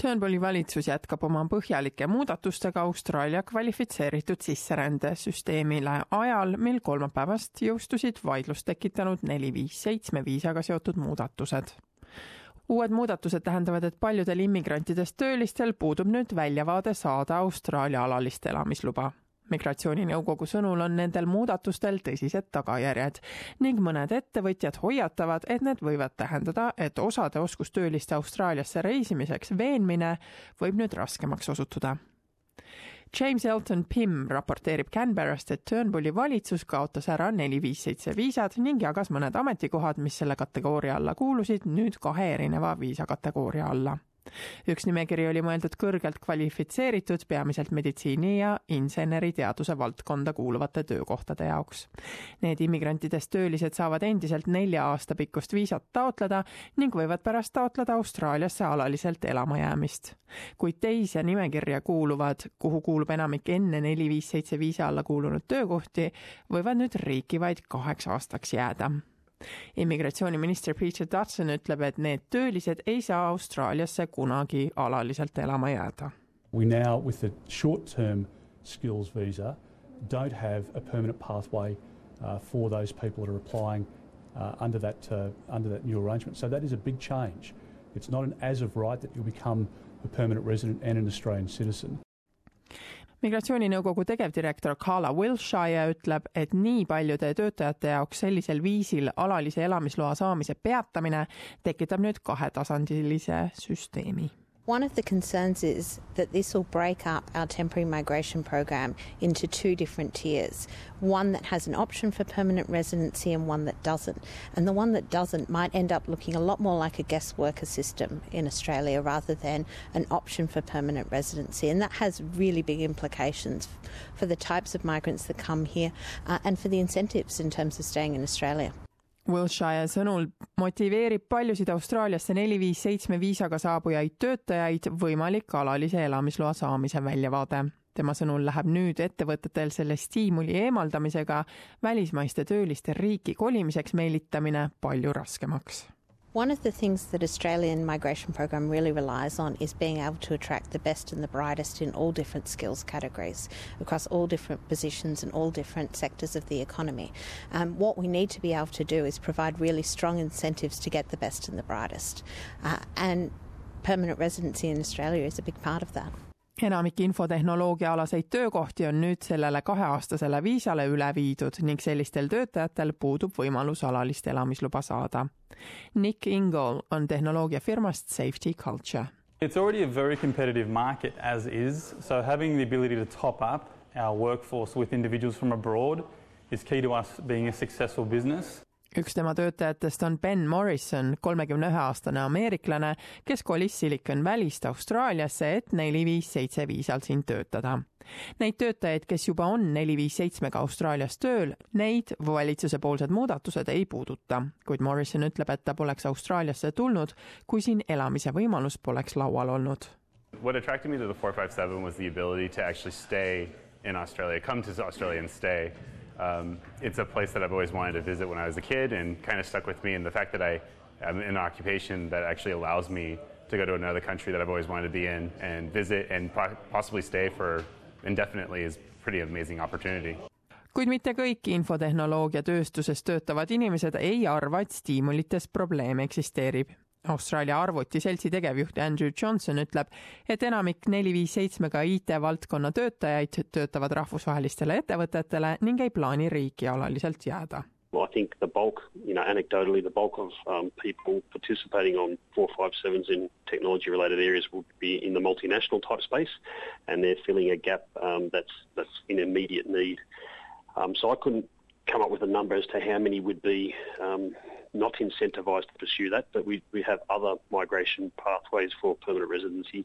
Turnbulli valitsus jätkab oma põhjalike muudatustega Austraalia kvalifitseeritud sisserändesüsteemile ajal, mil kolmapäevast jõustusid vaidlust tekitanud neli viis seitsme viisaga seotud muudatused. uued muudatused tähendavad, et paljudel immigrantidest töölistel puudub nüüd väljavaade saada Austraalia alalist elamisluba migratsiooninõukogu sõnul on nendel muudatustel tõsised tagajärjed ning mõned ettevõtjad hoiatavad, et need võivad tähendada, et osade oskustööliste Austraaliasse reisimiseks veenmine võib nüüd raskemaks osutuda. James Elton Pim raporteerib Canberrast, et Turnbulli valitsus kaotas ära neli viis seitse viisad ning jagas mõned ametikohad, mis selle kategooria alla kuulusid, nüüd kahe erineva viisakategooria alla üks nimekiri oli mõeldud kõrgelt kvalifitseeritud, peamiselt meditsiini ja inseneriteaduse valdkonda kuuluvate töökohtade jaoks. Need immigrantidest töölised saavad endiselt nelja aasta pikkust viisat taotleda ning võivad pärast taotleda Austraaliasse alaliselt elama jäämist. kuid teise nimekirja kuuluvad, kuhu kuulub enamik enne neli viis seitse viisa alla kuulunud töökohti, võivad nüüd riiki vaid kaheks aastaks jääda immigratsiooniminister Peter Dutton ütleb, et need töölised ei saa Austraaliasse kunagi alaliselt elama jääda. We now with the short-term skills visa don't have a permanent pathway uh, for those people that are applying uh, under that uh, under that new arrangement. So that is a big change. It's not an as of right that you'll become a permanent resident and an Australian citizen migratsiooninõukogu tegevdirektor Carla Wilshire ütleb, et nii paljude töötajate jaoks sellisel viisil alalise elamisloa saamise peatamine tekitab nüüd kahetasandilise süsteemi One of the concerns is that this will break up our temporary migration program into two different tiers one that has an option for permanent residency and one that doesn't. And the one that doesn't might end up looking a lot more like a guest worker system in Australia rather than an option for permanent residency. And that has really big implications for the types of migrants that come here uh, and for the incentives in terms of staying in Australia. Wilshire sõnul motiveerib paljusid Austraaliasse neli viis seitsme viisaga saabujaid töötajaid võimalik alalise elamisloa saamise väljavaade. tema sõnul läheb nüüd ettevõtetel selle stiimuli eemaldamisega välismaiste tööliste riiki kolimiseks meelitamine palju raskemaks One of the things that Australian migration program really relies on is being able to attract the best and the brightest in all different skills categories across all different positions and all different sectors of the economy. Um, what we need to be able to do is provide really strong incentives to get the best and the brightest. Uh, and permanent residency in Australia is a big part of that. Enamik infotehnoloogiaalaseid töökohti on nüüd sellele kaheaastasele viisale üle viidud ning sellistel töötajatel puudub võimalus alalist elamisluba saada. Nick Ingle on tehnoloogiafirmast Safety Culture. It's already a very competitive market as is, so having the ability to top up our workforce with individuals from abroad is key to us being a successful business üks tema töötajatest on Ben Morrison, kolmekümne ühe aastane ameeriklane, kes kolis Silicon Valley'st Austraaliasse, et neli viis seitse viisal siin töötada. Neid töötajaid, kes juba on neli viis seitsmega Austraalias tööl, neid valitsuse poolsed muudatused ei puuduta, kuid Morrison ütleb, et ta poleks Austraaliasse tulnud, kui siin elamise võimalus poleks laual olnud. What attracted me to the 457 was the ability to actually stay in Australia, come to Australia and stay Um, it's a place that I've always wanted to visit when I was a kid and kind of stuck with me. And the fact that I am in an occupation that actually allows me to go to another country that I've always wanted to be in and visit and possibly stay for indefinitely is pretty amazing opportunity. kuid mitte kõik infotehnoloogia tööstuses töötavad inimesed ei arva, et stiimulites probleem eksisteerib Austraalia arvutiseltsi tegevjuht Andrew Johnson ütleb, et enamik neli viis seitsmega IT-valdkonna töötajaid töötavad rahvusvahelistele ettevõtetele ning ei plaani riiki alaliselt jääda. I think the bulk, you know, anecdotally, the bulk of um, people participating on 457s in technology related areas would be in the multinational type space and they're filling a gap um, that's, that's in immediate need. Um, so I couldn't come up with a number as to how many would be um, not incentivised to pursue that, but we, we have other migration pathways for permanent residency